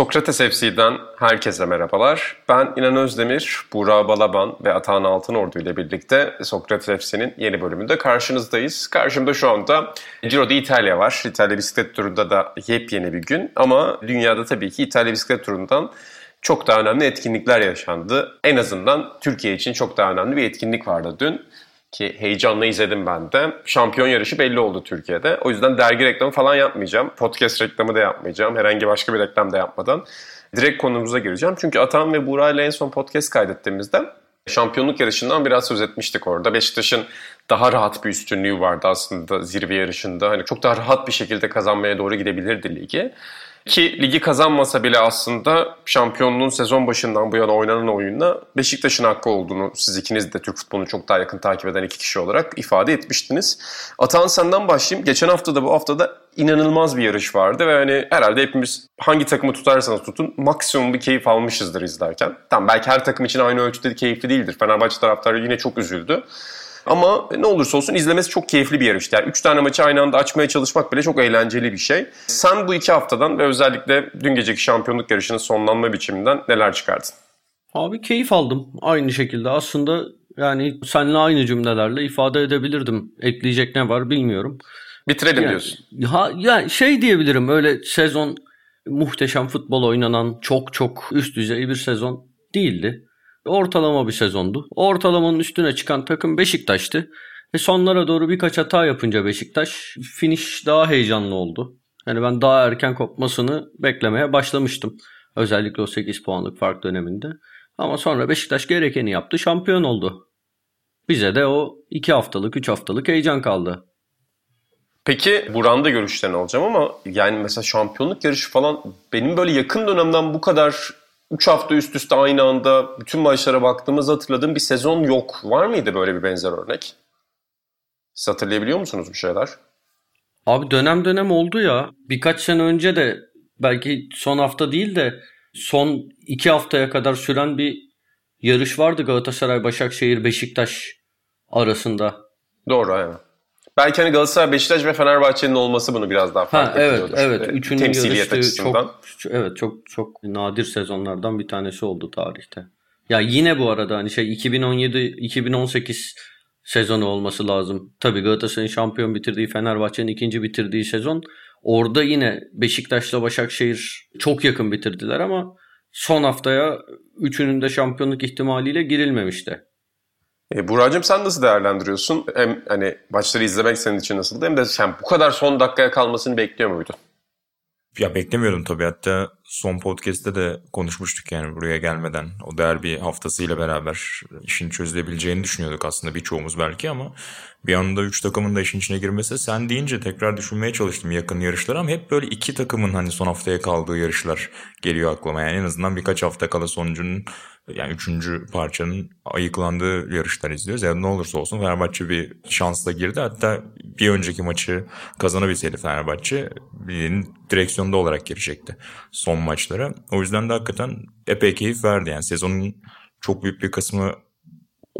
Sokrates FC'den herkese merhabalar. Ben İnan Özdemir, Burak Balaban ve Atahan Altınordu ile birlikte Sokrates FC'nin yeni bölümünde karşınızdayız. Karşımda şu anda Giro d'Italia var. İtalya bisiklet turunda da yepyeni bir gün ama dünyada tabii ki İtalya bisiklet turundan çok daha önemli etkinlikler yaşandı. En azından Türkiye için çok daha önemli bir etkinlik vardı dün ki heyecanla izledim ben de. Şampiyon yarışı belli oldu Türkiye'de. O yüzden dergi reklamı falan yapmayacağım. Podcast reklamı da yapmayacağım. Herhangi başka bir reklam da yapmadan. Direkt konumuza gireceğim. Çünkü Atan ve Buğra ile en son podcast kaydettiğimizde şampiyonluk yarışından biraz söz etmiştik orada. Beşiktaş'ın daha rahat bir üstünlüğü vardı aslında zirve yarışında. Hani çok daha rahat bir şekilde kazanmaya doğru gidebilirdi ligi. Ki ligi kazanmasa bile aslında şampiyonluğun sezon başından bu yana oynanan oyunda Beşiktaş'ın hakkı olduğunu siz ikiniz de Türk futbolunu çok daha yakın takip eden iki kişi olarak ifade etmiştiniz. Atan senden başlayayım. Geçen hafta da bu hafta da inanılmaz bir yarış vardı ve hani herhalde hepimiz hangi takımı tutarsanız tutun maksimum bir keyif almışızdır izlerken. Tamam belki her takım için aynı ölçüde keyifli değildir. Fenerbahçe taraftarı yine çok üzüldü. Ama ne olursa olsun izlemesi çok keyifli bir yarıştı. Yani 3 tane maçı aynı anda açmaya çalışmak bile çok eğlenceli bir şey. Sen bu iki haftadan ve özellikle dün geceki şampiyonluk yarışının sonlanma biçiminden neler çıkardın? Abi keyif aldım aynı şekilde. Aslında yani seninle aynı cümlelerle ifade edebilirdim. Ekleyecek ne var bilmiyorum. Bitirelim yani, diyorsun. Ha, ya şey diyebilirim öyle sezon muhteşem futbol oynanan çok çok üst düzey bir sezon değildi. Ortalama bir sezondu. Ortalamanın üstüne çıkan takım Beşiktaş'tı. Ve sonlara doğru birkaç hata yapınca Beşiktaş finish daha heyecanlı oldu. Yani ben daha erken kopmasını beklemeye başlamıştım. Özellikle o 8 puanlık fark döneminde. Ama sonra Beşiktaş gerekeni yaptı, şampiyon oldu. Bize de o 2 haftalık, 3 haftalık heyecan kaldı. Peki Buran'da görüşlerini alacağım ama yani mesela şampiyonluk yarışı falan benim böyle yakın dönemden bu kadar 3 hafta üst üste aynı anda bütün maçlara baktığımız hatırladığım bir sezon yok. Var mıydı böyle bir benzer örnek? Siz hatırlayabiliyor musunuz bir şeyler? Abi dönem dönem oldu ya. Birkaç sene önce de belki son hafta değil de son iki haftaya kadar süren bir yarış vardı Galatasaray, Başakşehir, Beşiktaş arasında. Doğru aynen. Belki hani Galatasaray, Beşiktaş ve Fenerbahçe'nin olması bunu biraz daha fark ha, Evet, evet. Üçünün yarıştığı açısından. çok, evet, çok çok nadir sezonlardan bir tanesi oldu tarihte. Ya yine bu arada hani şey 2017-2018 sezonu olması lazım. Tabii Galatasaray'ın şampiyon bitirdiği, Fenerbahçe'nin ikinci bitirdiği sezon. Orada yine Beşiktaş'la Başakşehir çok yakın bitirdiler ama son haftaya üçünün de şampiyonluk ihtimaliyle girilmemişti. E, Buracığım sen nasıl değerlendiriyorsun? Hem hani maçları izlemek senin için nasıldı hem de sen bu kadar son dakikaya kalmasını bekliyor muydun? Ya beklemiyordum tabii. Hatta son podcast'te de konuşmuştuk yani buraya gelmeden. O derbi haftasıyla beraber işin çözülebileceğini düşünüyorduk aslında birçoğumuz belki ama bir anda 3 takımın da işin içine girmesi sen deyince tekrar düşünmeye çalıştım yakın yarışlar ama hep böyle iki takımın hani son haftaya kaldığı yarışlar geliyor aklıma. Yani en azından birkaç hafta kala sonucunun yani üçüncü parçanın ayıklandığı yarışlar izliyoruz. Yani ne olursa olsun Fenerbahçe bir şansla girdi. Hatta bir önceki maçı kazanabilseydi Fenerbahçe birinin direksiyonda olarak girecekti son maçlara. O yüzden de hakikaten epey keyif verdi. Yani sezonun çok büyük bir kısmı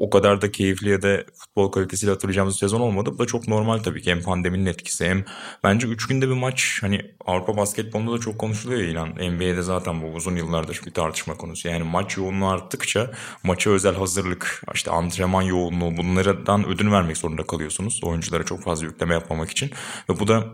o kadar da keyifli ya da futbol kalitesiyle hatırlayacağımız sezon olmadı. Bu da çok normal tabii ki. Hem pandeminin etkisi hem bence 3 günde bir maç hani Avrupa basketbolunda da çok konuşuluyor ilan. NBA'de zaten bu uzun yıllardır bir tartışma konusu. Yani maç yoğunluğu arttıkça maça özel hazırlık, işte antrenman yoğunluğu bunlardan ödün vermek zorunda kalıyorsunuz. Oyunculara çok fazla yükleme yapmamak için. Ve bu da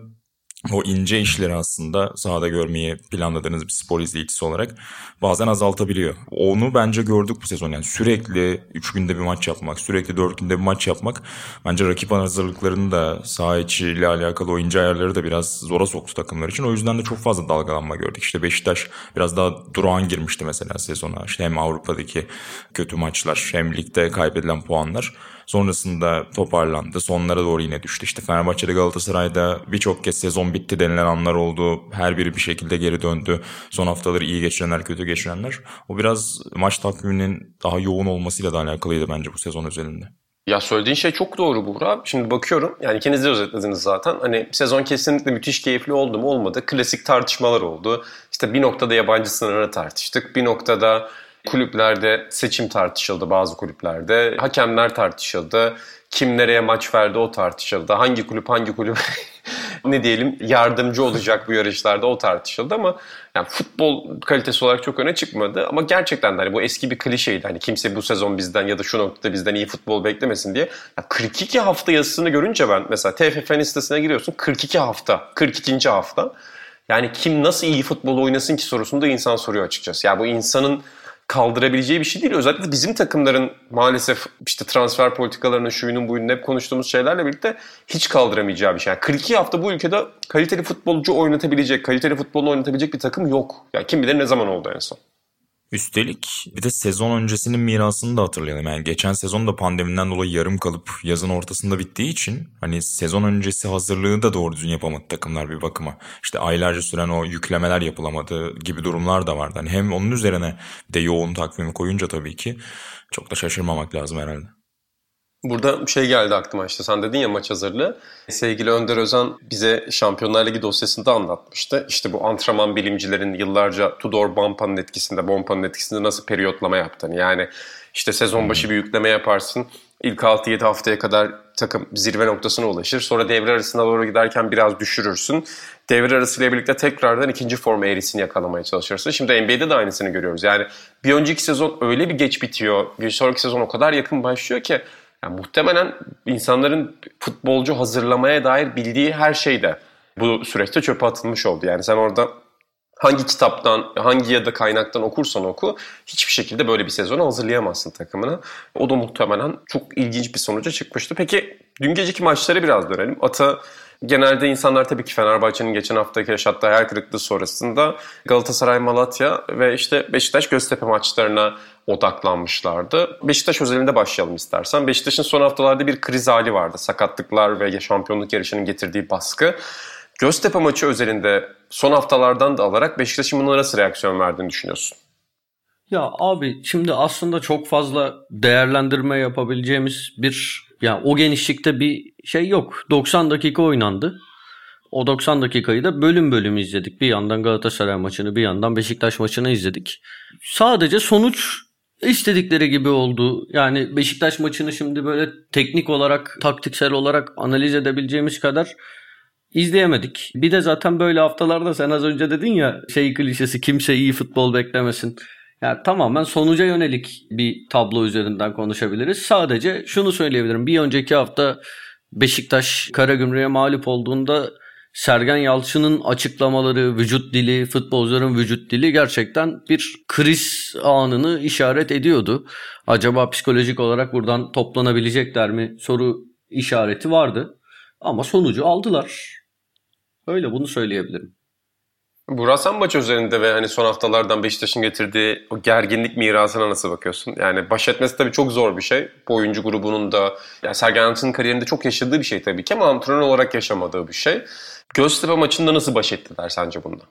o ince işleri aslında sahada görmeyi planladığınız bir spor izleyicisi olarak bazen azaltabiliyor. Onu bence gördük bu sezon. Yani sürekli 3 günde bir maç yapmak, sürekli 4 günde bir maç yapmak bence rakip hazırlıklarını da saha içiyle alakalı o ince ayarları da biraz zora soktu takımlar için. O yüzden de çok fazla dalgalanma gördük. İşte Beşiktaş biraz daha durağan girmişti mesela sezona. İşte hem Avrupa'daki kötü maçlar hem ligde kaybedilen puanlar. Sonrasında toparlandı. Sonlara doğru yine düştü. İşte Fenerbahçe'de Galatasaray'da birçok kez sezon bitti denilen anlar oldu. Her biri bir şekilde geri döndü. Son haftaları iyi geçirenler, kötü geçirenler. O biraz maç takviminin daha yoğun olmasıyla da alakalıydı bence bu sezon özelinde. Ya söylediğin şey çok doğru Buğra. Şimdi bakıyorum yani ikiniz de özetlediniz zaten. Hani sezon kesinlikle müthiş keyifli oldu mu olmadı. Klasik tartışmalar oldu. İşte bir noktada yabancı sınırını tartıştık. Bir noktada kulüplerde seçim tartışıldı bazı kulüplerde. Hakemler tartışıldı. Kim nereye maç verdi o tartışıldı. Hangi kulüp hangi kulüp ne diyelim yardımcı olacak bu yarışlarda o tartışıldı ama yani futbol kalitesi olarak çok öne çıkmadı ama gerçekten de hani bu eski bir klişeydi. Hani kimse bu sezon bizden ya da şu noktada bizden iyi futbol beklemesin diye. Ya 42 hafta yazısını görünce ben mesela TFF'nin sitesine giriyorsun 42 hafta, 42. hafta. Yani kim nasıl iyi futbol oynasın ki sorusunu da insan soruyor açıkçası. Ya yani bu insanın kaldırabileceği bir şey değil. Özellikle bizim takımların maalesef işte transfer politikalarının şuyunun buyunun hep konuştuğumuz şeylerle birlikte hiç kaldıramayacağı bir şey. Yani 42 hafta bu ülkede kaliteli futbolcu oynatabilecek, kaliteli futbol oynatabilecek bir takım yok. Yani kim bilir ne zaman oldu en son. Üstelik bir de sezon öncesinin mirasını da hatırlayalım. Yani geçen sezon da pandemiden dolayı yarım kalıp yazın ortasında bittiği için hani sezon öncesi hazırlığı da doğru düzgün yapamadı takımlar bir bakıma. İşte aylarca süren o yüklemeler yapılamadı gibi durumlar da vardı. Hani hem onun üzerine de yoğun takvimi koyunca tabii ki çok da şaşırmamak lazım herhalde. Burada bir şey geldi aklıma işte sen dedin ya maç hazırlığı. Sevgili Önder Özen bize Şampiyonlar Ligi dosyasında anlatmıştı. İşte bu antrenman bilimcilerin yıllarca Tudor Bompa'nın etkisinde, Bompa'nın etkisinde nasıl periyotlama yaptığını. Yani işte sezon başı bir yükleme yaparsın. İlk 6-7 haftaya kadar takım zirve noktasına ulaşır. Sonra devre arasına doğru giderken biraz düşürürsün. Devre arasıyla birlikte tekrardan ikinci form eğrisini yakalamaya çalışırsın. Şimdi NBA'de de aynısını görüyoruz. Yani bir önceki sezon öyle bir geç bitiyor. Bir sonraki sezon o kadar yakın başlıyor ki yani muhtemelen insanların futbolcu hazırlamaya dair bildiği her şey de bu süreçte çöpe atılmış oldu. Yani sen orada hangi kitaptan, hangi ya da kaynaktan okursan oku hiçbir şekilde böyle bir sezonu hazırlayamazsın takımına. O da muhtemelen çok ilginç bir sonuca çıkmıştı. Peki dün geceki maçlara biraz dönelim. Ata Genelde insanlar tabii ki Fenerbahçe'nin geçen haftaki yaşattığı hayal kırıklığı sonrasında Galatasaray, Malatya ve işte Beşiktaş Göztepe maçlarına odaklanmışlardı. Beşiktaş özelinde başlayalım istersen. Beşiktaş'ın son haftalarda bir kriz hali vardı. Sakatlıklar ve şampiyonluk yarışının getirdiği baskı. Göztepe maçı özelinde son haftalardan da alarak Beşiktaş'ın buna nasıl reaksiyon verdiğini düşünüyorsun? Ya abi şimdi aslında çok fazla değerlendirme yapabileceğimiz bir yani o genişlikte bir şey yok. 90 dakika oynandı. O 90 dakikayı da bölüm bölüm izledik. Bir yandan Galatasaray maçını bir yandan Beşiktaş maçını izledik. Sadece sonuç istedikleri gibi oldu. Yani Beşiktaş maçını şimdi böyle teknik olarak, taktiksel olarak analiz edebileceğimiz kadar izleyemedik. Bir de zaten böyle haftalarda sen az önce dedin ya şey klişesi kimse iyi futbol beklemesin. Yani tamamen sonuca yönelik bir tablo üzerinden konuşabiliriz. Sadece şunu söyleyebilirim. Bir önceki hafta Beşiktaş Karagümrük'e mağlup olduğunda Sergen Yalçın'ın açıklamaları, vücut dili, futbolcuların vücut dili gerçekten bir kriz anını işaret ediyordu. Acaba psikolojik olarak buradan toplanabilecekler mi soru işareti vardı. Ama sonucu aldılar. Öyle bunu söyleyebilirim. Burasan maç üzerinde ve hani son haftalardan Beşiktaş'ın getirdiği o gerginlik mirasına nasıl bakıyorsun? Yani baş etmesi tabii çok zor bir şey. Bu oyuncu grubunun da yani Sergen Yalçın'ın kariyerinde çok yaşadığı bir şey tabii ki ama antrenör olarak yaşamadığı bir şey. Göztepe maçında nasıl baş ettiler sence bunda?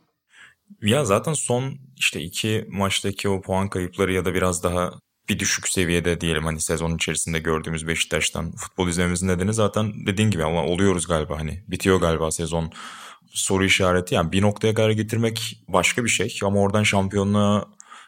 Ya zaten son işte iki maçtaki o puan kayıpları ya da biraz daha bir düşük seviyede diyelim hani sezon içerisinde gördüğümüz Beşiktaş'tan futbol izlememizin nedeni zaten dediğin gibi ama oluyoruz galiba hani bitiyor galiba sezon soru işareti. Yani bir noktaya kadar getirmek başka bir şey ama oradan şampiyonluğa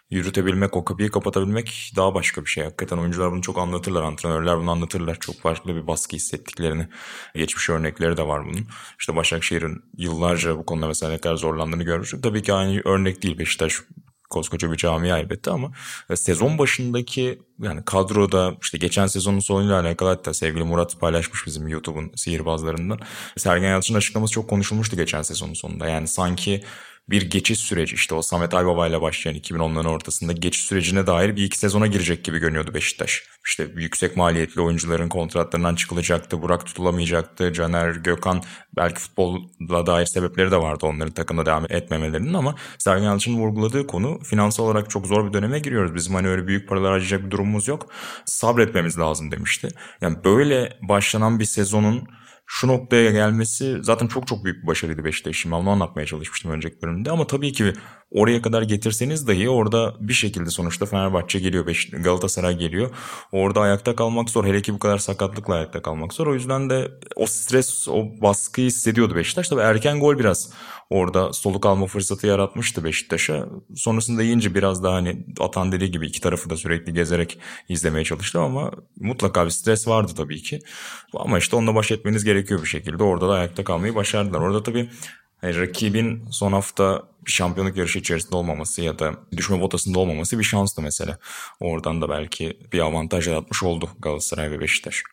yürütebilmek, o kapıyı kapatabilmek daha başka bir şey. Hakikaten oyuncular bunu çok anlatırlar, antrenörler bunu anlatırlar. Çok farklı bir baskı hissettiklerini. Geçmiş örnekleri de var bunun. İşte Başakşehir'in yıllarca bu konuda mesela ne kadar zorlandığını görmüştük. Tabii ki aynı örnek değil Beşiktaş koskoca bir camia elbette ama e, sezon başındaki yani kadroda işte geçen sezonun sonuyla alakalı hatta sevgili Murat paylaşmış bizim YouTube'un sihirbazlarından. Sergen Yalçın'ın açıklaması çok konuşulmuştu geçen sezonun sonunda. Yani sanki bir geçiş süreci işte o Samet Aybaba ile başlayan 2010'ların ortasında geçiş sürecine dair bir iki sezona girecek gibi görünüyordu Beşiktaş. İşte yüksek maliyetli oyuncuların kontratlarından çıkılacaktı, Burak tutulamayacaktı, Caner, Gökhan belki futbolla dair sebepleri de vardı onların takımda devam etmemelerinin ama Sergen Yalçın'ın vurguladığı konu finansal olarak çok zor bir döneme giriyoruz. Bizim hani öyle büyük paralar harcayacak bir durumumuz yok. Sabretmemiz lazım demişti. Yani böyle başlanan bir sezonun şu noktaya gelmesi zaten çok çok büyük bir başarıydı Beşiktaş'ın. Onu anlatmaya çalışmıştım önceki bölümde. Ama tabii ki oraya kadar getirseniz dahi orada bir şekilde sonuçta Fenerbahçe geliyor, Galatasaray geliyor. Orada ayakta kalmak zor. Hele ki bu kadar sakatlıkla ayakta kalmak zor. O yüzden de o stres, o baskıyı hissediyordu Beşiktaş. Tabii erken gol biraz orada soluk alma fırsatı yaratmıştı Beşiktaş'a. Sonrasında yiyince biraz daha hani atan dediği gibi iki tarafı da sürekli gezerek izlemeye çalıştı ama mutlaka bir stres vardı tabii ki. Ama işte onunla baş etmeniz gerekiyor bir şekilde. Orada da ayakta kalmayı başardılar. Orada tabii yani rakibin son hafta bir şampiyonluk yarışı içerisinde olmaması ya da düşme potasında olmaması bir şanstı mesela. Oradan da belki bir avantaj yaratmış oldu Galatasaray ve Beşiktaş.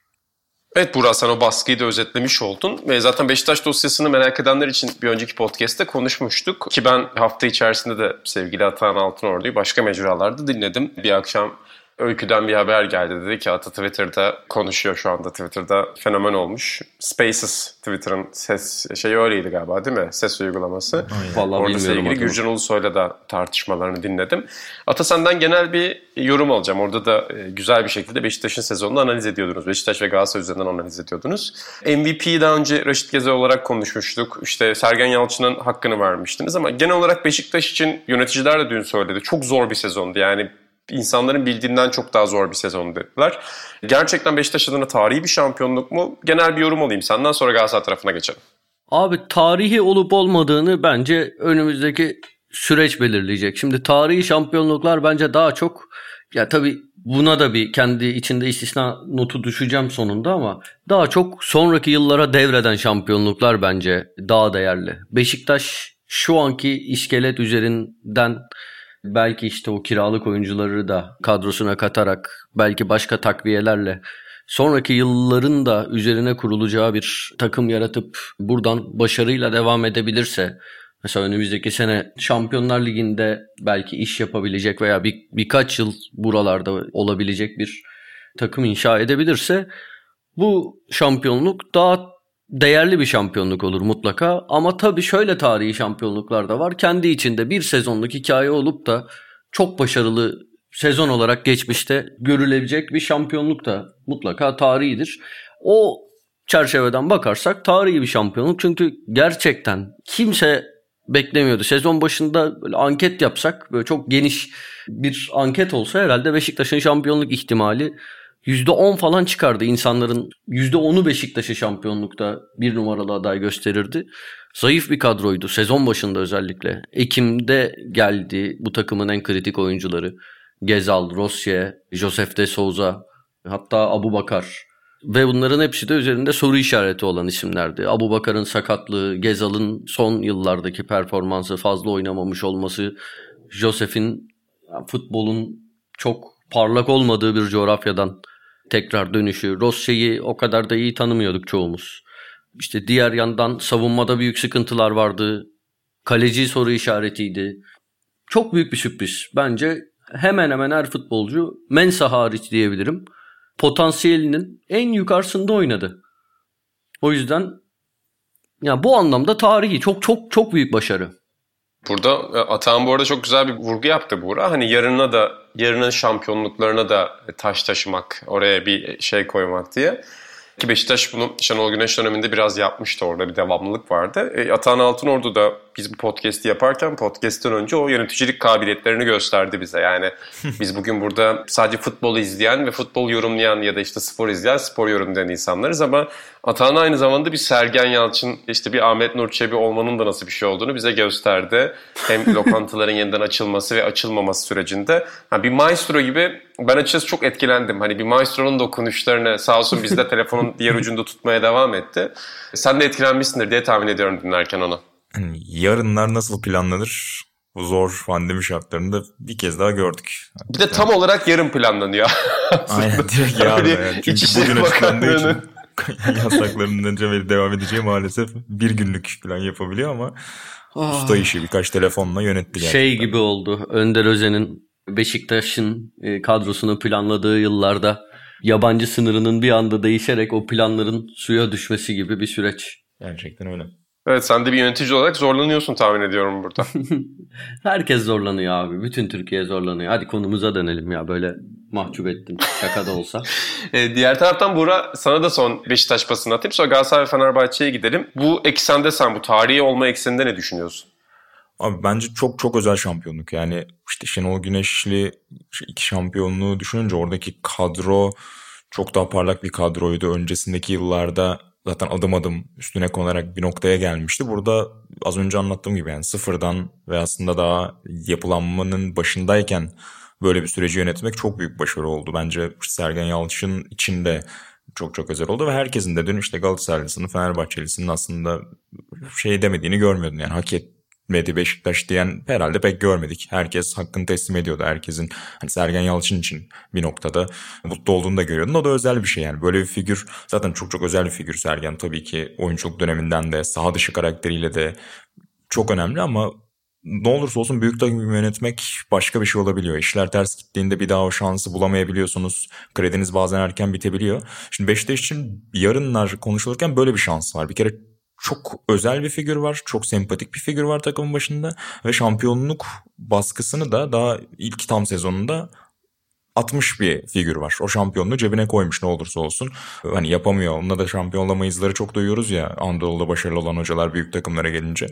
Evet Burak sen o baskıyı da özetlemiş oldun. Ve zaten Beşiktaş dosyasını merak edenler için bir önceki podcast'te konuşmuştuk. Ki ben hafta içerisinde de sevgili Atahan Altınordu'yu başka mecralarda dinledim. Bir akşam Öykü'den bir haber geldi. Dedi ki Ata Twitter'da konuşuyor şu anda. Twitter'da fenomen olmuş. Spaces Twitter'ın ses şeyi öyleydi galiba değil mi? Ses uygulaması. Vallahi Orada sevgili. Gürcan Ulusoy'la da tartışmalarını dinledim. Ata senden genel bir yorum alacağım. Orada da e, güzel bir şekilde Beşiktaş'ın sezonunu analiz ediyordunuz. Beşiktaş ve Galatasaray üzerinden analiz ediyordunuz. MVP'yi daha önce Raşit Geze olarak konuşmuştuk. İşte Sergen Yalçın'ın hakkını vermiştiniz ama genel olarak Beşiktaş için yöneticiler de dün söyledi. Çok zor bir sezondu. Yani insanların bildiğinden çok daha zor bir sezon dediler. Gerçekten Beşiktaş adına tarihi bir şampiyonluk mu? Genel bir yorum alayım senden sonra Galatasaray tarafına geçelim. Abi tarihi olup olmadığını bence önümüzdeki süreç belirleyecek. Şimdi tarihi şampiyonluklar bence daha çok ya tabii buna da bir kendi içinde istisna notu düşeceğim sonunda ama daha çok sonraki yıllara devreden şampiyonluklar bence daha değerli. Beşiktaş şu anki iskelet üzerinden belki işte o kiralık oyuncuları da kadrosuna katarak belki başka takviyelerle sonraki yılların da üzerine kurulacağı bir takım yaratıp buradan başarıyla devam edebilirse mesela önümüzdeki sene Şampiyonlar Ligi'nde belki iş yapabilecek veya bir, birkaç yıl buralarda olabilecek bir takım inşa edebilirse bu şampiyonluk daha değerli bir şampiyonluk olur mutlaka. Ama tabii şöyle tarihi şampiyonluklar da var. Kendi içinde bir sezonluk hikaye olup da çok başarılı sezon olarak geçmişte görülebilecek bir şampiyonluk da mutlaka tarihidir. O çerçeveden bakarsak tarihi bir şampiyonluk. Çünkü gerçekten kimse beklemiyordu. Sezon başında böyle anket yapsak böyle çok geniş bir anket olsa herhalde Beşiktaş'ın şampiyonluk ihtimali %10 falan çıkardı. İnsanların %10'u Beşiktaş'ı şampiyonlukta bir numaralı aday gösterirdi. Zayıf bir kadroydu sezon başında özellikle. Ekim'de geldi bu takımın en kritik oyuncuları. Gezal, Rossier, Josef de Souza, hatta Abu Bakar. Ve bunların hepsi de üzerinde soru işareti olan isimlerdi. Abu Bakar'ın sakatlığı, Gezal'ın son yıllardaki performansı fazla oynamamış olması, Josef'in futbolun çok parlak olmadığı bir coğrafyadan tekrar dönüşü. Rossi'yi o kadar da iyi tanımıyorduk çoğumuz. İşte diğer yandan savunmada büyük sıkıntılar vardı. Kaleci soru işaretiydi. Çok büyük bir sürpriz. Bence hemen hemen her futbolcu Mensa hariç diyebilirim. Potansiyelinin en yukarısında oynadı. O yüzden ya bu anlamda tarihi çok çok çok büyük başarı. Burada e, Atahan bu arada çok güzel bir vurgu yaptı Buğra. Hani yarına da yarının şampiyonluklarına da taş taşımak, oraya bir şey koymak diye. Ki Beşiktaş bunu Şenol Güneş döneminde biraz yapmıştı orada bir devamlılık vardı. E, Atahan Altınordu da biz bu podcast'i yaparken podcast'ten önce o yöneticilik kabiliyetlerini gösterdi bize. Yani biz bugün burada sadece futbolu izleyen ve futbol yorumlayan ya da işte spor izleyen, spor yorumlayan insanlarız ama Atahan aynı zamanda bir Sergen Yalçın, işte bir Ahmet Nur Çebi olmanın da nasıl bir şey olduğunu bize gösterdi. Hem lokantaların yeniden açılması ve açılmaması sürecinde. Ha, bir maestro gibi ben açıkçası çok etkilendim. Hani bir maestronun dokunuşlarını sağ olsun bizde telefonun diğer ucunda tutmaya devam etti. Sen de etkilenmişsindir diye tahmin ediyorum dinlerken onu. Hani yarınlar nasıl planlanır? Bu zor pandemi şartlarında bir kez daha gördük. Bir de tam olarak yarın planlanıyor. Aynen direkt yarın. Yani. Çünkü İçişleri bugün açıklandığı için yasakların önce devam edeceği maalesef bir günlük plan yapabiliyor ama usta işi birkaç telefonla yönetti gerçekten. Şey gibi oldu. Önder Özen'in Beşiktaş'ın e, kadrosunu planladığı yıllarda yabancı sınırının bir anda değişerek o planların suya düşmesi gibi bir süreç. Gerçekten öyle. Evet sen de bir yönetici olarak zorlanıyorsun tahmin ediyorum burada. Herkes zorlanıyor abi. Bütün Türkiye zorlanıyor. Hadi konumuza dönelim ya. Böyle mahcup ettin. Şaka da olsa. e, diğer taraftan Buğra sana da son Beşiktaş pasını atayım. Sonra Galatasaray ve Fenerbahçe'ye gidelim. Bu eksende sen bu tarihi olma ekseninde ne düşünüyorsun? Abi bence çok çok özel şampiyonluk. Yani işte Şenol Güneşli iki şampiyonluğu düşününce oradaki kadro çok daha parlak bir kadroydu. Öncesindeki yıllarda zaten adım adım üstüne konarak bir noktaya gelmişti. Burada az önce anlattığım gibi yani sıfırdan ve aslında daha yapılanmanın başındayken böyle bir süreci yönetmek çok büyük başarı oldu. Bence Sergen Yalçın için de çok çok özel oldu ve herkesin de dün işte Galatasaraylısının, Fenerbahçelisinin aslında şey demediğini görmüyordun. Yani hak et, etmedi Beşiktaş diyen herhalde pek görmedik. Herkes hakkını teslim ediyordu. Herkesin hani Sergen Yalçın için bir noktada mutlu olduğunu da görüyordun. O da özel bir şey yani. Böyle bir figür zaten çok çok özel bir figür Sergen. Tabii ki oyunculuk döneminden de saha dışı karakteriyle de çok önemli ama ne olursa olsun büyük takım yönetmek başka bir şey olabiliyor. İşler ters gittiğinde bir daha o şansı bulamayabiliyorsunuz. Krediniz bazen erken bitebiliyor. Şimdi Beşiktaş için yarınlar konuşulurken böyle bir şans var. Bir kere çok özel bir figür var. Çok sempatik bir figür var takımın başında. Ve şampiyonluk baskısını da daha ilk tam sezonunda 60 bir figür var. O şampiyonluğu cebine koymuş ne olursa olsun. Hani yapamıyor. Onunla da şampiyonlama izleri çok duyuyoruz ya. Anadolu'da başarılı olan hocalar büyük takımlara gelince.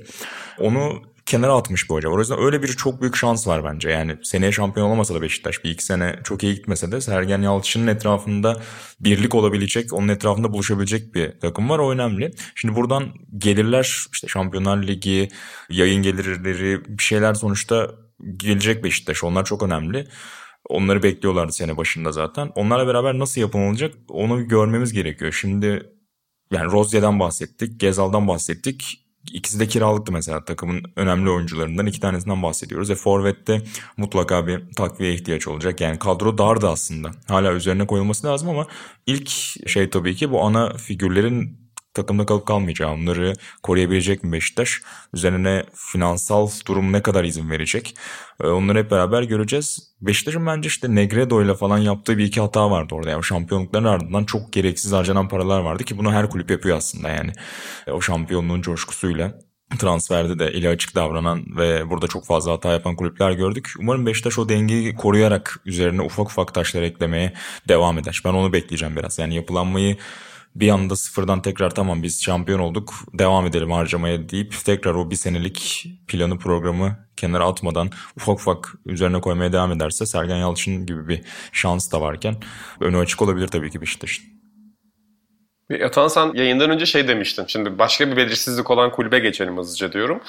Onu kenara atmış bir hoca O yüzden öyle bir çok büyük şans var bence. Yani seneye şampiyon olamasa da Beşiktaş bir iki sene çok iyi gitmese de Sergen Yalçın'ın etrafında birlik olabilecek, onun etrafında buluşabilecek bir takım var. O önemli. Şimdi buradan gelirler işte Şampiyonlar Ligi, yayın gelirleri bir şeyler sonuçta gelecek Beşiktaş. Onlar çok önemli. Onları bekliyorlardı sene başında zaten. Onlarla beraber nasıl yapılacak onu görmemiz gerekiyor. Şimdi yani Rozier'den bahsettik, Gezal'dan bahsettik. İkisi de kiralıktı mesela takımın önemli oyuncularından iki tanesinden bahsediyoruz. E Forvet'te mutlaka bir takviye ihtiyaç olacak. Yani kadro dardı aslında. Hala üzerine koyulması lazım ama ilk şey tabii ki bu ana figürlerin takımda kalıp kalmayacağı, onları koruyabilecek mi Beşiktaş? Üzerine finansal durum ne kadar izin verecek? Ee, onları hep beraber göreceğiz. Beşiktaş'ın bence işte Negredo ile falan yaptığı bir iki hata vardı orada. Yani şampiyonlukların ardından çok gereksiz harcanan paralar vardı ki bunu her kulüp yapıyor aslında yani. O şampiyonluğun coşkusuyla transferde de eli açık davranan ve burada çok fazla hata yapan kulüpler gördük. Umarım Beşiktaş o dengeyi koruyarak üzerine ufak ufak taşlar eklemeye devam eder. Ben onu bekleyeceğim biraz. Yani yapılanmayı bir anda sıfırdan tekrar tamam biz şampiyon olduk devam edelim harcamaya deyip tekrar o bir senelik planı programı kenara atmadan ufak ufak üzerine koymaya devam ederse Sergen Yalçın gibi bir şans da varken önü açık olabilir tabii ki Beşiktaş'ın. Atan sen yayından önce şey demiştin. Şimdi başka bir belirsizlik olan kulübe geçelim hızlıca diyorum.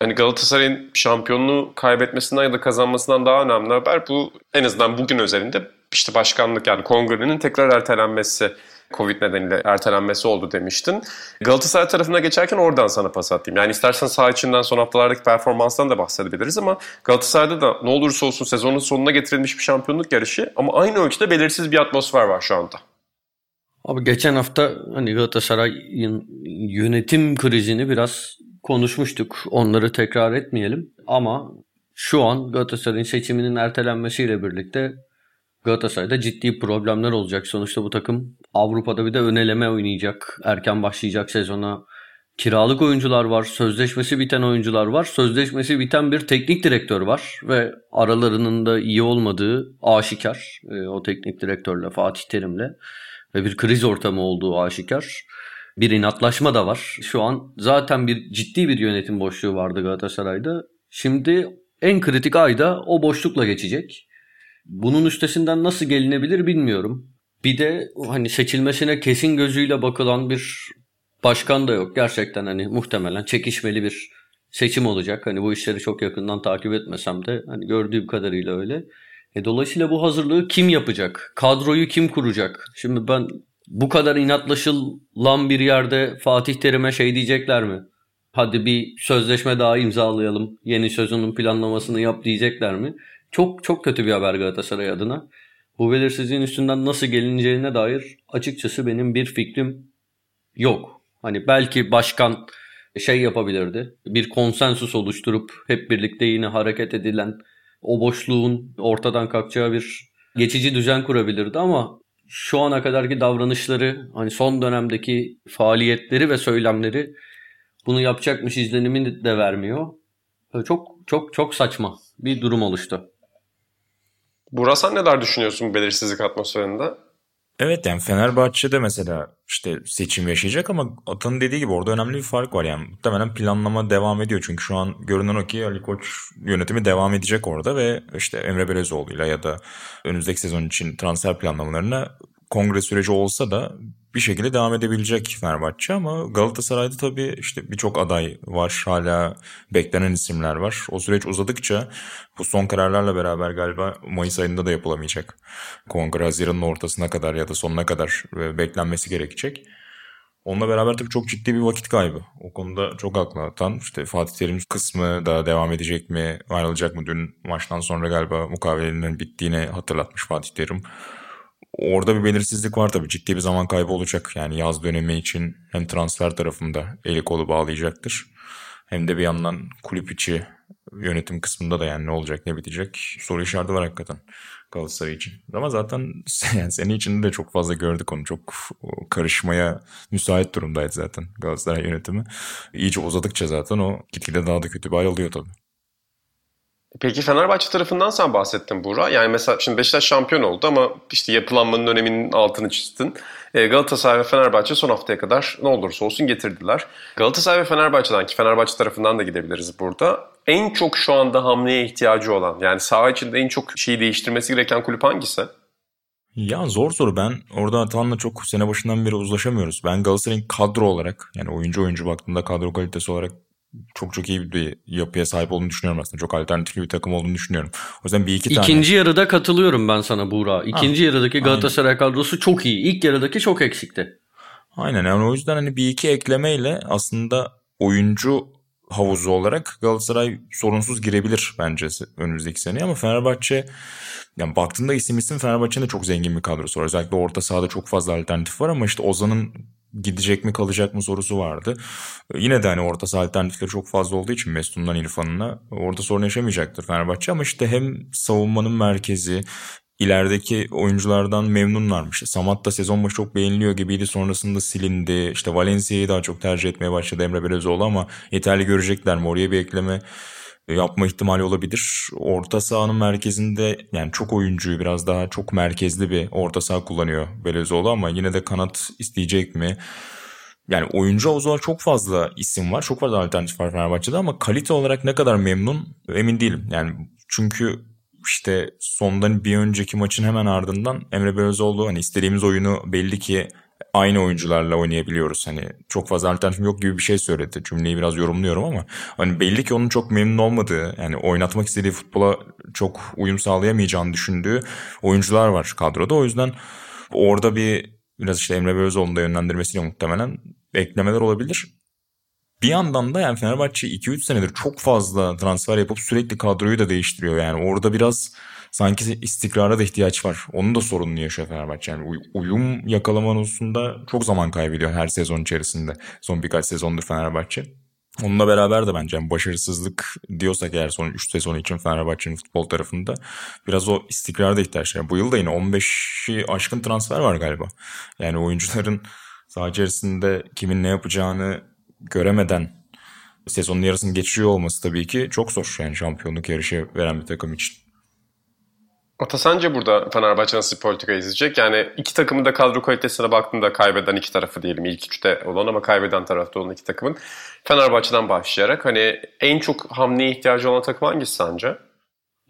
Hani Galatasaray'ın şampiyonluğu kaybetmesinden ya da kazanmasından daha önemli haber bu en azından bugün özelinde işte başkanlık yani kongrenin tekrar ertelenmesi Covid nedeniyle ertelenmesi oldu demiştin. Galatasaray tarafına geçerken oradan sana pas atayım. Yani istersen sağ içinden son haftalardaki performanstan da bahsedebiliriz ama Galatasaray'da da ne olursa olsun sezonun sonuna getirilmiş bir şampiyonluk yarışı ama aynı ölçüde belirsiz bir atmosfer var şu anda. Abi geçen hafta hani Galatasaray'ın yönetim krizini biraz konuşmuştuk. Onları tekrar etmeyelim ama şu an Galatasaray'ın seçiminin ertelenmesiyle birlikte Galatasaray'da ciddi problemler olacak. Sonuçta bu takım Avrupa'da bir de öneleme oynayacak. Erken başlayacak sezona. Kiralık oyuncular var, sözleşmesi biten oyuncular var, sözleşmesi biten bir teknik direktör var ve aralarının da iyi olmadığı aşikar. E, o teknik direktörle, Fatih Terim'le ve bir kriz ortamı olduğu aşikar. Bir inatlaşma da var. Şu an zaten bir ciddi bir yönetim boşluğu vardı Galatasaray'da. Şimdi en kritik ayda o boşlukla geçecek. Bunun üstesinden nasıl gelinebilir bilmiyorum. Bir de hani seçilmesine kesin gözüyle bakılan bir başkan da yok. Gerçekten hani muhtemelen çekişmeli bir seçim olacak. Hani bu işleri çok yakından takip etmesem de hani gördüğüm kadarıyla öyle. E dolayısıyla bu hazırlığı kim yapacak? Kadroyu kim kuracak? Şimdi ben bu kadar inatlaşılan bir yerde Fatih Terim'e şey diyecekler mi? Hadi bir sözleşme daha imzalayalım. Yeni sezonun planlamasını yap diyecekler mi? Çok çok kötü bir haber Galatasaray adına. Bu belirsizliğin üstünden nasıl gelineceğine dair açıkçası benim bir fikrim yok. Hani belki başkan şey yapabilirdi. Bir konsensus oluşturup hep birlikte yine hareket edilen o boşluğun ortadan kalkacağı bir geçici düzen kurabilirdi ama şu ana kadarki davranışları hani son dönemdeki faaliyetleri ve söylemleri bunu yapacakmış izlenimi de vermiyor. Çok çok çok saçma bir durum oluştu. Burak sen neler düşünüyorsun bu belirsizlik atmosferinde? Evet yani Fenerbahçe'de mesela işte seçim yaşayacak ama Atan'ın dediği gibi orada önemli bir fark var yani. Muhtemelen planlama devam ediyor çünkü şu an görünen o ki Ali Koç yönetimi devam edecek orada ve işte Emre Belezoğlu'yla ya da önümüzdeki sezon için transfer planlamalarına kongre süreci olsa da bir şekilde devam edebilecek Fenerbahçe ama Galatasaray'da tabii işte birçok aday var. Hala beklenen isimler var. O süreç uzadıkça bu son kararlarla beraber galiba Mayıs ayında da yapılamayacak. Kongre Haziran'ın ortasına kadar ya da sonuna kadar e, beklenmesi gerekecek. Onunla beraber tabii çok ciddi bir vakit kaybı. O konuda çok haklı atan. İşte Fatih Terim kısmı da devam edecek mi, ayrılacak mı? Dün maçtan sonra galiba mukavelenin bittiğini hatırlatmış Fatih Terim orada bir belirsizlik var tabii. Ciddi bir zaman kaybı olacak. Yani yaz dönemi için hem transfer tarafında eli kolu bağlayacaktır. Hem de bir yandan kulüp içi yönetim kısmında da yani ne olacak ne bitecek soru işareti var hakikaten Galatasaray için. Ama zaten yani sene içinde de çok fazla gördük onu. Çok karışmaya müsait durumdaydı zaten Galatasaray yönetimi. İyice uzadıkça zaten o gitgide daha da kötü bir hal alıyor tabii. Peki Fenerbahçe tarafından sen bahsettin Buğra. Yani mesela şimdi Beşiktaş şampiyon oldu ama işte yapılanmanın öneminin altını çizdin. E, Galatasaray ve Fenerbahçe son haftaya kadar ne olursa olsun getirdiler. Galatasaray ve Fenerbahçe'den ki Fenerbahçe tarafından da gidebiliriz burada. En çok şu anda hamleye ihtiyacı olan yani saha içinde en çok şeyi değiştirmesi gereken kulüp hangisi? Ya zor soru. Ben orada Atan'la çok sene başından beri uzlaşamıyoruz. Ben Galatasaray'ın kadro olarak yani oyuncu oyuncu baktığımda kadro kalitesi olarak çok çok iyi bir yapıya sahip olduğunu düşünüyorum aslında. Çok alternatifli bir takım olduğunu düşünüyorum. O yüzden bir iki tane... İkinci yarıda katılıyorum ben sana Buğra. İkinci ha, yarıdaki Galatasaray aynen. kadrosu çok iyi. İlk yarıdaki çok eksikti. Aynen yani o yüzden hani bir iki eklemeyle aslında oyuncu havuzu olarak Galatasaray sorunsuz girebilir bence önümüzdeki sene ama Fenerbahçe yani baktığında isim isim Fenerbahçe'nin de çok zengin bir kadrosu var. Özellikle orta sahada çok fazla alternatif var ama işte Ozan'ın gidecek mi kalacak mı sorusu vardı. Yine de hani orta saha alternatifleri çok fazla olduğu için Mesut'undan İrfan'ına orada sorun yaşamayacaktır Fenerbahçe ama işte hem savunmanın merkezi ilerideki oyunculardan memnunlarmış. Samat da sezon başı çok beğeniliyor gibiydi. Sonrasında silindi. İşte Valencia'yı daha çok tercih etmeye başladı Emre Belözoğlu ama yeterli görecekler mi? Oraya bir ekleme yapma ihtimali olabilir. Orta sahanın merkezinde yani çok oyuncuyu biraz daha çok merkezli bir orta saha kullanıyor Belözoğlu ama yine de kanat isteyecek mi? Yani oyuncu havuzu çok fazla isim var. Çok fazla alternatif var Fenerbahçe'de ama kalite olarak ne kadar memnun emin değilim. Yani çünkü işte sondan bir önceki maçın hemen ardından Emre Belözoğlu hani istediğimiz oyunu belli ki aynı oyuncularla oynayabiliyoruz. Hani çok fazla alternatif yok gibi bir şey söyledi. Cümleyi biraz yorumluyorum ama hani belli ki onun çok memnun olmadığı yani oynatmak istediği futbola çok uyum sağlayamayacağını düşündüğü oyuncular var kadroda. O yüzden orada bir biraz işte Emre Belözoğlu'nun da yönlendirmesiyle muhtemelen eklemeler olabilir. Bir yandan da yani Fenerbahçe 2-3 senedir çok fazla transfer yapıp sürekli kadroyu da değiştiriyor. Yani orada biraz sanki istikrara da ihtiyaç var. Onun da sorununu yaşıyor Fenerbahçe. Yani uyum yakalama konusunda çok zaman kaybediyor her sezon içerisinde. Son birkaç sezondur Fenerbahçe. Onunla beraber de bence başarısızlık diyorsak eğer son 3 sezonu için Fenerbahçe'nin futbol tarafında biraz o istikrara da ihtiyaç var. Bu yıl da yine 15'i aşkın transfer var galiba. Yani oyuncuların saha içerisinde kimin ne yapacağını göremeden sezonun yarısını geçiriyor olması tabii ki çok zor yani şampiyonluk yarışı veren bir takım için. Ata sence burada Fenerbahçe nasıl politika izleyecek? Yani iki takımın da kadro kalitesine baktığında kaybeden iki tarafı diyelim. ilk üçte olan ama kaybeden tarafta olan iki takımın. Fenerbahçe'den başlayarak hani en çok hamleye ihtiyacı olan takım hangisi sence?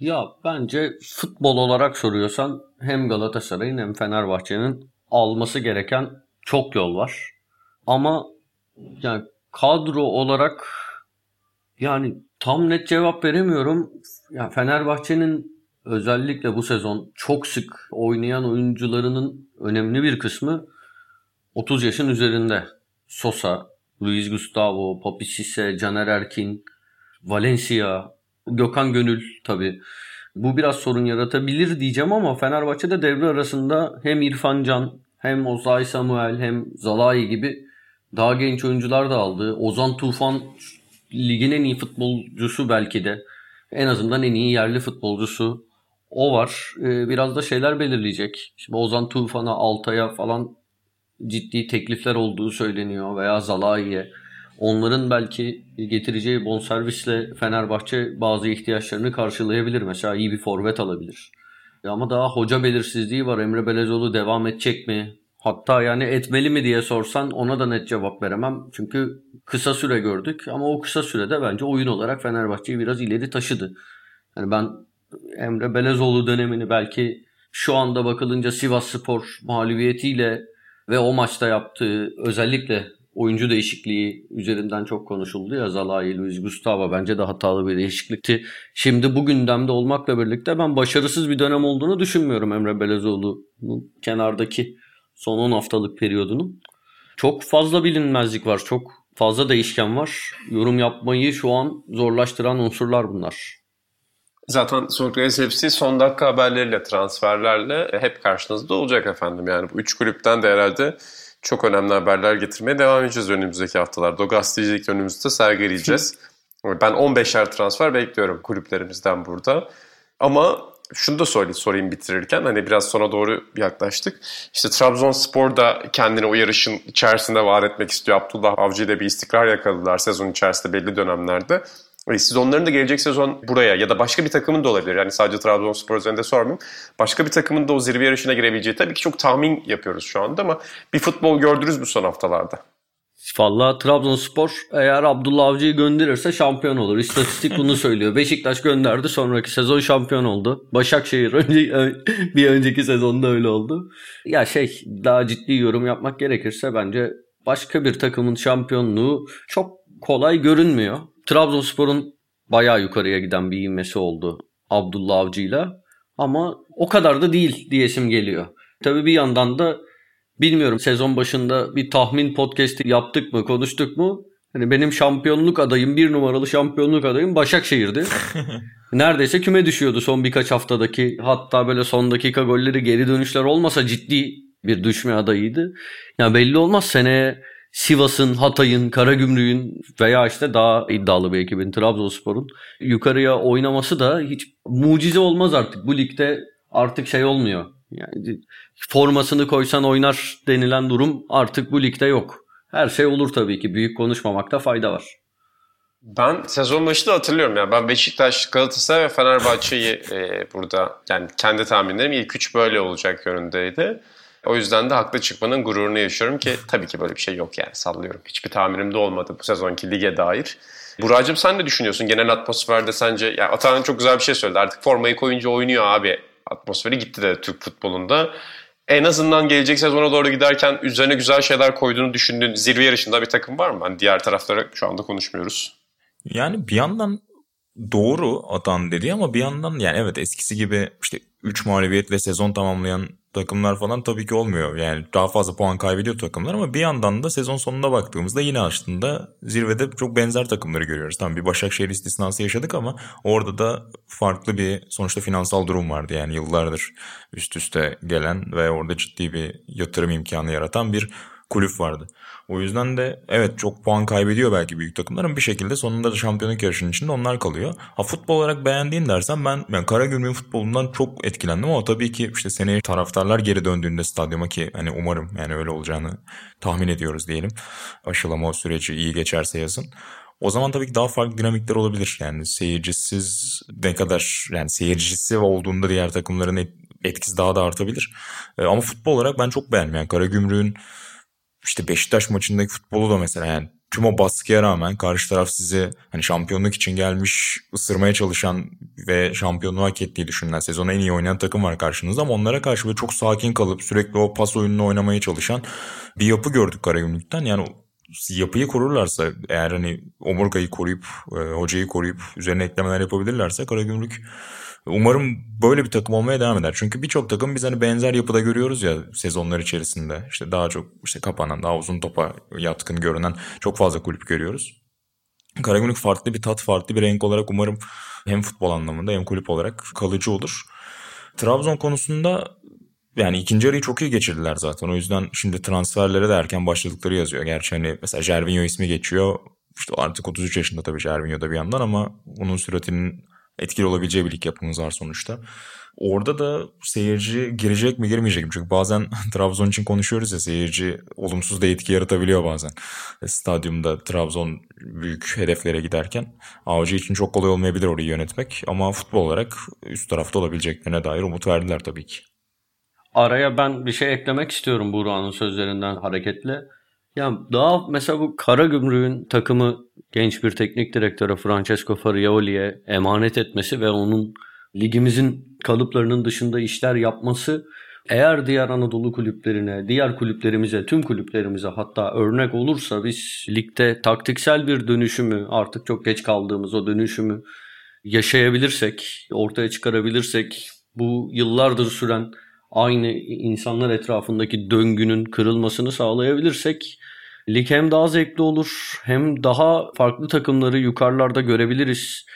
Ya bence futbol olarak soruyorsan hem Galatasaray'ın hem Fenerbahçe'nin alması gereken çok yol var. Ama yani kadro olarak yani tam net cevap veremiyorum. Ya Fenerbahçe'nin özellikle bu sezon çok sık oynayan oyuncularının önemli bir kısmı 30 yaşın üzerinde. Sosa, Luis Gustavo, Papi Sisse, Caner Erkin, Valencia, Gökhan Gönül tabi. Bu biraz sorun yaratabilir diyeceğim ama Fenerbahçe'de devre arasında hem İrfan Can hem Ozay Samuel hem Zalai gibi daha genç oyuncular da aldı. Ozan Tufan ligin en iyi futbolcusu belki de. En azından en iyi yerli futbolcusu. O var. Ee, biraz da şeyler belirleyecek. Şimdi Ozan Tufan'a, Altay'a falan ciddi teklifler olduğu söyleniyor veya Zalai'ye. onların belki getireceği bonservisle Fenerbahçe bazı ihtiyaçlarını karşılayabilir. Mesela iyi bir forvet alabilir. Ama daha hoca belirsizliği var. Emre Belezoğlu devam edecek mi? Hatta yani etmeli mi diye sorsan ona da net cevap veremem. Çünkü kısa süre gördük ama o kısa sürede bence oyun olarak Fenerbahçe'yi biraz ileri taşıdı. Yani ben Emre Belezoğlu dönemini belki şu anda bakılınca Sivas Spor mağlubiyetiyle ve o maçta yaptığı özellikle oyuncu değişikliği üzerinden çok konuşuldu ya Zalai, Luis Gustavo bence de hatalı bir değişiklikti. Şimdi bu gündemde olmakla birlikte ben başarısız bir dönem olduğunu düşünmüyorum Emre Belezoğlu'nun kenardaki son 10 haftalık periyodunun. Çok fazla bilinmezlik var, çok fazla değişken var. Yorum yapmayı şu an zorlaştıran unsurlar bunlar. Zaten Sokrates FC son dakika haberleriyle, transferlerle hep karşınızda olacak efendim. Yani bu üç kulüpten de herhalde çok önemli haberler getirmeye devam edeceğiz önümüzdeki haftalarda. O gazetecilik önümüzde sergileyeceğiz. ben 15'er transfer bekliyorum kulüplerimizden burada. Ama şunu da sorayım, sorayım bitirirken hani biraz sona doğru yaklaştık. İşte Trabzonspor da kendini o yarışın içerisinde var etmek istiyor. Abdullah Avcı ile bir istikrar yakaladılar sezon içerisinde belli dönemlerde. E, siz onların da gelecek sezon buraya ya da başka bir takımın da olabilir. Yani sadece Trabzonspor üzerinde sormayayım. Başka bir takımın da o zirve yarışına girebileceği tabii ki çok tahmin yapıyoruz şu anda ama bir futbol gördünüz mü son haftalarda? Valla Trabzonspor eğer Abdullah Avcı'yı gönderirse şampiyon olur. İstatistik bunu söylüyor. Beşiktaş gönderdi sonraki sezon şampiyon oldu. Başakşehir önce, bir önceki sezonda öyle oldu. Ya şey daha ciddi yorum yapmak gerekirse bence başka bir takımın şampiyonluğu çok kolay görünmüyor. Trabzonspor'un bayağı yukarıya giden bir ivmesi oldu Abdullah Avcı'yla. Ama o kadar da değil diyesim geliyor. Tabii bir yandan da bilmiyorum sezon başında bir tahmin podcast'i yaptık mı konuştuk mu? Hani benim şampiyonluk adayım bir numaralı şampiyonluk adayım Başakşehir'di. Neredeyse küme düşüyordu son birkaç haftadaki hatta böyle son dakika golleri geri dönüşler olmasa ciddi bir düşme adayıydı. Ya yani belli olmaz seneye Sivas'ın, Hatay'ın, Karagümrük'ün veya işte daha iddialı bir ekibin Trabzonspor'un yukarıya oynaması da hiç mucize olmaz artık. Bu ligde artık şey olmuyor. Yani formasını koysan oynar denilen durum artık bu ligde yok. Her şey olur tabii ki. Büyük konuşmamakta fayda var. Ben sezon başında hatırlıyorum ya. Ben Beşiktaş, Galatasaray ve Fenerbahçe'yi e, burada yani kendi tahminlerim ilk üç böyle olacak yönündeydi. O yüzden de haklı çıkmanın gururunu yaşıyorum ki tabii ki böyle bir şey yok yani sallıyorum. Hiçbir tahminim de olmadı bu sezonki lige dair. Buracığım sen ne düşünüyorsun genel atmosferde sence? Yani Atahan çok güzel bir şey söyledi. Artık formayı koyunca oynuyor abi. Atmosferi gitti de Türk futbolunda. En azından gelecek sezona doğru giderken üzerine güzel şeyler koyduğunu düşündüğün zirve yarışında bir takım var mı? Hani diğer tarafları şu anda konuşmuyoruz. Yani bir yandan doğru Atan dedi ama bir yandan yani evet eskisi gibi işte 3 mağlubiyetle sezon tamamlayan takımlar falan tabii ki olmuyor. Yani daha fazla puan kaybediyor takımlar ama bir yandan da sezon sonuna baktığımızda yine aslında zirvede çok benzer takımları görüyoruz. Tamam bir Başakşehir istisnası yaşadık ama orada da farklı bir sonuçta finansal durum vardı. Yani yıllardır üst üste gelen ve orada ciddi bir yatırım imkanı yaratan bir kulüp vardı. O yüzden de evet çok puan kaybediyor belki büyük takımlar bir şekilde sonunda da şampiyonluk yarışının içinde onlar kalıyor. Ha futbol olarak beğendiğin dersen ben yani Karagümrük'ün futbolundan çok etkilendim ama tabii ki işte seneye taraftarlar geri döndüğünde stadyuma ki hani umarım yani öyle olacağını tahmin ediyoruz diyelim. Aşılama süreci iyi geçerse yazın. O zaman tabii ki daha farklı dinamikler olabilir. Yani seyircisiz ne kadar yani seyircisi olduğunda diğer takımların etkisi daha da artabilir. E, ama futbol olarak ben çok beğendim. Yani Karagümrük'ün işte Beşiktaş maçındaki futbolu da mesela yani tüm o baskıya rağmen karşı taraf sizi hani şampiyonluk için gelmiş ısırmaya çalışan ve şampiyonluğu hak ettiği düşünülen sezonu en iyi oynayan takım var karşınızda ama onlara karşı böyle çok sakin kalıp sürekli o pas oyununu oynamaya çalışan bir yapı gördük Karagümrük'ten. Yani yapıyı korurlarsa eğer hani omurgayı koruyup e, hocayı koruyup üzerine eklemeler yapabilirlerse Karagümrük Umarım böyle bir takım olmaya devam eder. Çünkü birçok takım biz hani benzer yapıda görüyoruz ya sezonlar içerisinde. İşte daha çok işte kapanan, daha uzun topa yatkın görünen çok fazla kulüp görüyoruz. Karagümrük farklı bir tat, farklı bir renk olarak umarım hem futbol anlamında hem kulüp olarak kalıcı olur. Trabzon konusunda yani ikinci arayı çok iyi geçirdiler zaten. O yüzden şimdi transferlere de erken başladıkları yazıyor. Gerçi hani mesela Jervinho ismi geçiyor. İşte artık 33 yaşında tabii Jervinho da bir yandan ama onun süratinin etkili olabileceği bir lig yapımız var sonuçta. Orada da seyirci girecek mi girmeyecek mi? Çünkü bazen Trabzon için konuşuyoruz ya seyirci olumsuz da etki yaratabiliyor bazen. Stadyumda Trabzon büyük hedeflere giderken Avcı için çok kolay olmayabilir orayı yönetmek. Ama futbol olarak üst tarafta olabileceklerine dair umut verdiler tabii ki. Araya ben bir şey eklemek istiyorum Burak'ın sözlerinden hareketle. Ya daha mesela bu Kara Gümrük'ün takımı genç bir teknik direktöre Francesco Farioli'ye emanet etmesi ve onun ligimizin kalıplarının dışında işler yapması eğer diğer Anadolu kulüplerine, diğer kulüplerimize, tüm kulüplerimize hatta örnek olursa biz ligde taktiksel bir dönüşümü artık çok geç kaldığımız o dönüşümü yaşayabilirsek, ortaya çıkarabilirsek bu yıllardır süren aynı insanlar etrafındaki döngünün kırılmasını sağlayabilirsek lig hem daha zevkli olur hem daha farklı takımları yukarılarda görebiliriz.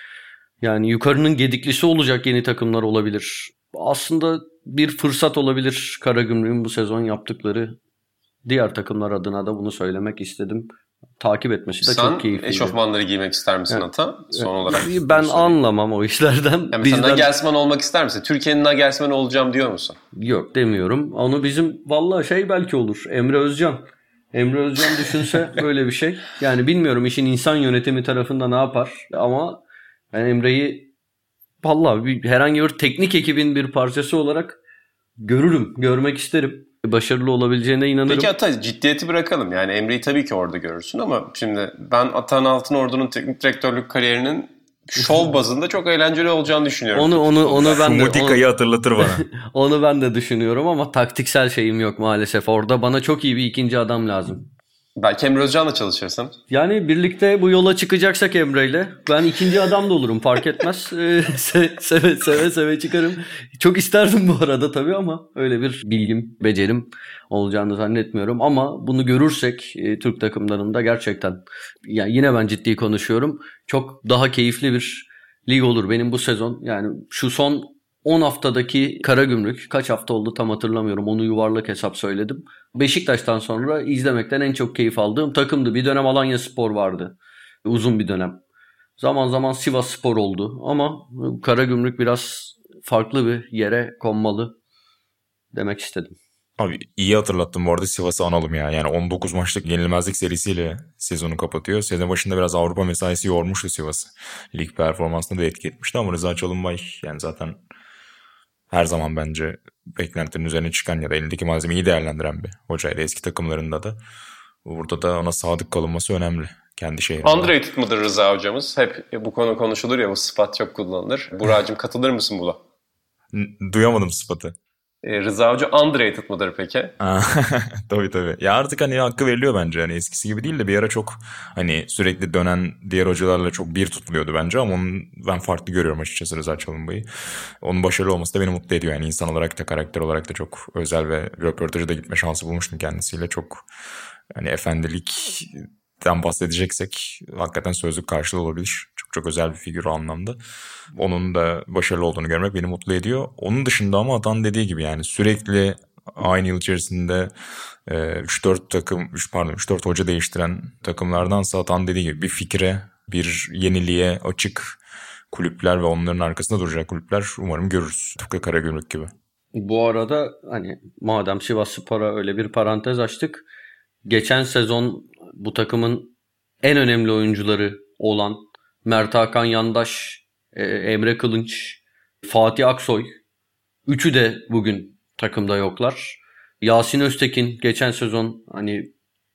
Yani yukarının gediklisi olacak yeni takımlar olabilir. Aslında bir fırsat olabilir Karagümrük'ün bu sezon yaptıkları. Diğer takımlar adına da bunu söylemek istedim. Takip etmesi de Sen çok keyifli. Sen eşofmanları giymek ister misin evet. Ata? Son olarak. Ben anlamam o işlerden. Yani Bizden... Nagelsmann olmak ister misin? Türkiye'nin Nagelsmann olacağım diyor musun? Yok demiyorum. Onu bizim vallahi şey belki olur. Emre Özcan. Emre Özcan düşünse böyle bir şey. Yani bilmiyorum işin insan yönetimi tarafında ne yapar ama ben Emre'yi vallahi bir, herhangi bir teknik ekibin bir parçası olarak görürüm, görmek isterim. Başarılı olabileceğine inanırım. Peki Ata ciddiyeti bırakalım. Yani Emre'yi tabii ki orada görürsün ama şimdi ben Atan Altınordu'nun teknik direktörlük kariyerinin şov bazında çok eğlenceli olacağını düşünüyorum. Onu onu onu ben de Mutika'yı hatırlatır bana. onu ben de düşünüyorum ama taktiksel şeyim yok maalesef. Orada bana çok iyi bir ikinci adam lazım. Belki Emre Özcan'la çalışırsın. Yani birlikte bu yola çıkacaksak Emre'yle ben ikinci adam da olurum fark etmez. Ee, seve seve seve çıkarım. Çok isterdim bu arada tabii ama öyle bir bilgim, becerim olacağını zannetmiyorum. Ama bunu görürsek e, Türk takımlarında gerçekten yani yine ben ciddi konuşuyorum. Çok daha keyifli bir lig olur benim bu sezon. Yani şu son 10 haftadaki Kara Gümrük kaç hafta oldu tam hatırlamıyorum. Onu yuvarlak hesap söyledim. Beşiktaş'tan sonra izlemekten en çok keyif aldığım takımdı. Bir dönem Alanya Spor vardı. Uzun bir dönem. Zaman zaman Sivas Spor oldu. Ama Kara Gümrük biraz farklı bir yere konmalı demek istedim. Abi iyi hatırlattım bu arada Sivas'ı analım ya. Yani 19 maçlık yenilmezlik serisiyle sezonu kapatıyor. Sezon başında biraz Avrupa mesaisi yormuştu Sivas'ı. Lig performansında da etki etmişti ama Rıza Çalınbay yani zaten her zaman bence beklentinin üzerine çıkan ya da elindeki malzemeyi değerlendiren bir hocaydı eski takımlarında da. Burada da ona sadık kalınması önemli kendi şehrinde. Underrated mıdır Rıza hocamız? Hep bu konu konuşulur ya bu sıfat çok kullanılır. Buracığım katılır mısın buna? Duyamadım sıfatı. E, Rıza Hoca underrated mıdır peki? tabii tabii. Ya artık hani hakkı veriliyor bence. Hani eskisi gibi değil de bir ara çok hani sürekli dönen diğer hocalarla çok bir tutuluyordu bence ama onun ben farklı görüyorum açıkçası Rıza Çalınbay'ı. Onun başarılı olması da beni mutlu ediyor. Yani insan olarak da karakter olarak da çok özel ve röportajı da gitme şansı bulmuştum kendisiyle. Çok hani efendilik den bahsedeceksek hakikaten sözlük karşılığı olabilir. Çok çok özel bir figür o anlamda. Onun da başarılı olduğunu görmek beni mutlu ediyor. Onun dışında ama Atan dediği gibi yani sürekli aynı yıl içerisinde 3-4 e, takım, 3 pardon 3-4 hoca değiştiren takımlardansa Atan dediği gibi bir fikre, bir yeniliğe açık kulüpler ve onların arkasında duracak kulüpler umarım görürüz. Tıpkı Karagümrük gibi. Bu arada hani madem Sivas Spor'a öyle bir parantez açtık. Geçen sezon bu takımın en önemli oyuncuları olan Mert Hakan Yandaş, e, Emre Kılınç, Fatih Aksoy. Üçü de bugün takımda yoklar. Yasin Öztekin geçen sezon hani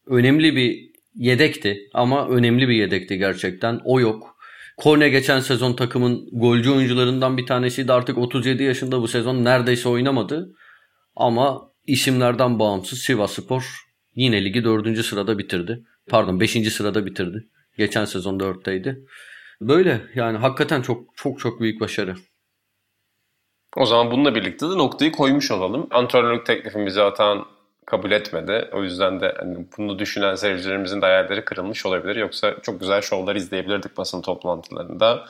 önemli bir yedekti ama önemli bir yedekti gerçekten. O yok. Kone geçen sezon takımın golcü oyuncularından bir tanesiydi. Artık 37 yaşında bu sezon neredeyse oynamadı. Ama isimlerden bağımsız Sivas Spor yine ligi 4. sırada bitirdi. Pardon 5. sırada bitirdi. Geçen sezon 4'teydi. Böyle yani hakikaten çok çok çok büyük başarı. O zaman bununla birlikte de noktayı koymuş olalım. Antrenörlük teklifimizi atan kabul etmedi. O yüzden de hani bunu düşünen seyircilerimizin de hayalleri kırılmış olabilir. Yoksa çok güzel şovlar izleyebilirdik basın toplantılarında.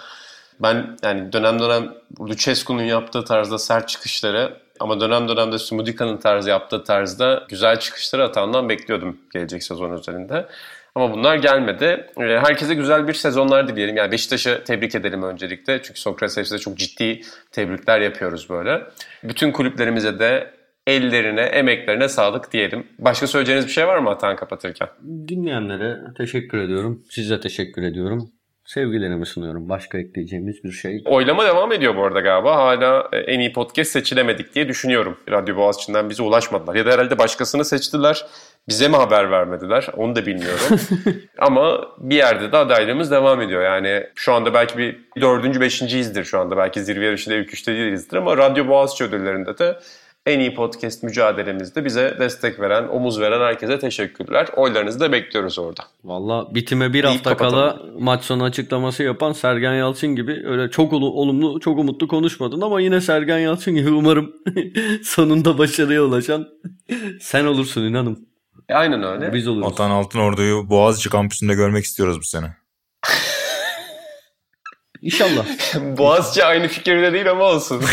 Ben yani dönem dönem Lucescu'nun yaptığı tarzda sert çıkışları ama dönem dönemde Sumudika'nın tarzı yaptığı tarzda güzel çıkışları atandan bekliyordum gelecek sezon üzerinde. Ama bunlar gelmedi. Ee, herkese güzel bir sezonlar dileyelim. Yani Beşiktaş'ı tebrik edelim öncelikle. Çünkü Sokrates çok ciddi tebrikler yapıyoruz böyle. Bütün kulüplerimize de ellerine, emeklerine sağlık diyelim. Başka söyleyeceğiniz bir şey var mı Atan kapatırken? Dinleyenlere teşekkür ediyorum. Size teşekkür ediyorum. Sevgilerimi sunuyorum. Başka ekleyeceğimiz bir şey. Oylama devam ediyor bu arada galiba. Hala e, en iyi podcast seçilemedik diye düşünüyorum. Radyo Boğaziçi'nden bize ulaşmadılar. Ya da herhalde başkasını seçtiler. Bize mi haber vermediler? Onu da bilmiyorum. Ama bir yerde de adaylığımız devam ediyor. Yani şu anda belki bir dördüncü, beşinciyizdir şu anda. Belki zirve yarışında ilk üçte değilizdir ama Radyo Boğaziçi ödüllerinde de en iyi podcast mücadelemizde bize destek veren, omuz veren herkese teşekkürler. Oylarınızı da bekliyoruz orada. Valla bitime bir Deyip hafta kala kapatalım. maç sonu açıklaması yapan Sergen Yalçın gibi öyle çok olu- olumlu, çok umutlu konuşmadın ama yine Sergen Yalçın gibi umarım sonunda başarıya ulaşan sen olursun inanım. E, aynen öyle. Biz oluruz. Atan Altınordu'yu Boğaziçi kampüsünde görmek istiyoruz bu sene. İnşallah. Boğaziçi aynı fikirde değil ama olsun.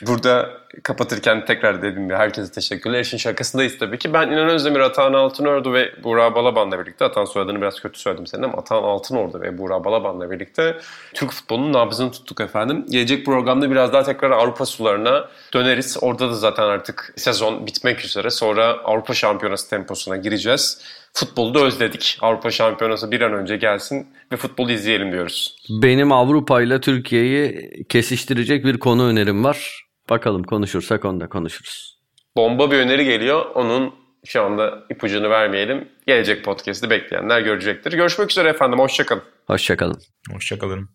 Burada kapatırken tekrar dediğim gibi herkese teşekkürler. İşin şakasındayız tabii ki. Ben İnan Özdemir, Atahan Altınordu ve Buğra Balaban'la birlikte, Atahan soyadını biraz kötü söyledim senin ama Atahan Altınordu ve Buğra Balaban'la birlikte Türk futbolunun nabzını tuttuk efendim. Gelecek programda biraz daha tekrar Avrupa sularına döneriz. Orada da zaten artık sezon bitmek üzere. Sonra Avrupa Şampiyonası temposuna gireceğiz. Futbolu da özledik. Avrupa Şampiyonası bir an önce gelsin ve futbolu izleyelim diyoruz. Benim Avrupa ile Türkiye'yi kesiştirecek bir konu önerim var. Bakalım konuşursak onda konuşuruz. bomba bir öneri geliyor. Onun şu anda ipucunu vermeyelim. Gelecek podcast'i bekleyenler görecektir. Görüşmek üzere efendim. Hoşçakalın. Hoşçakalın. Hoşçakalın.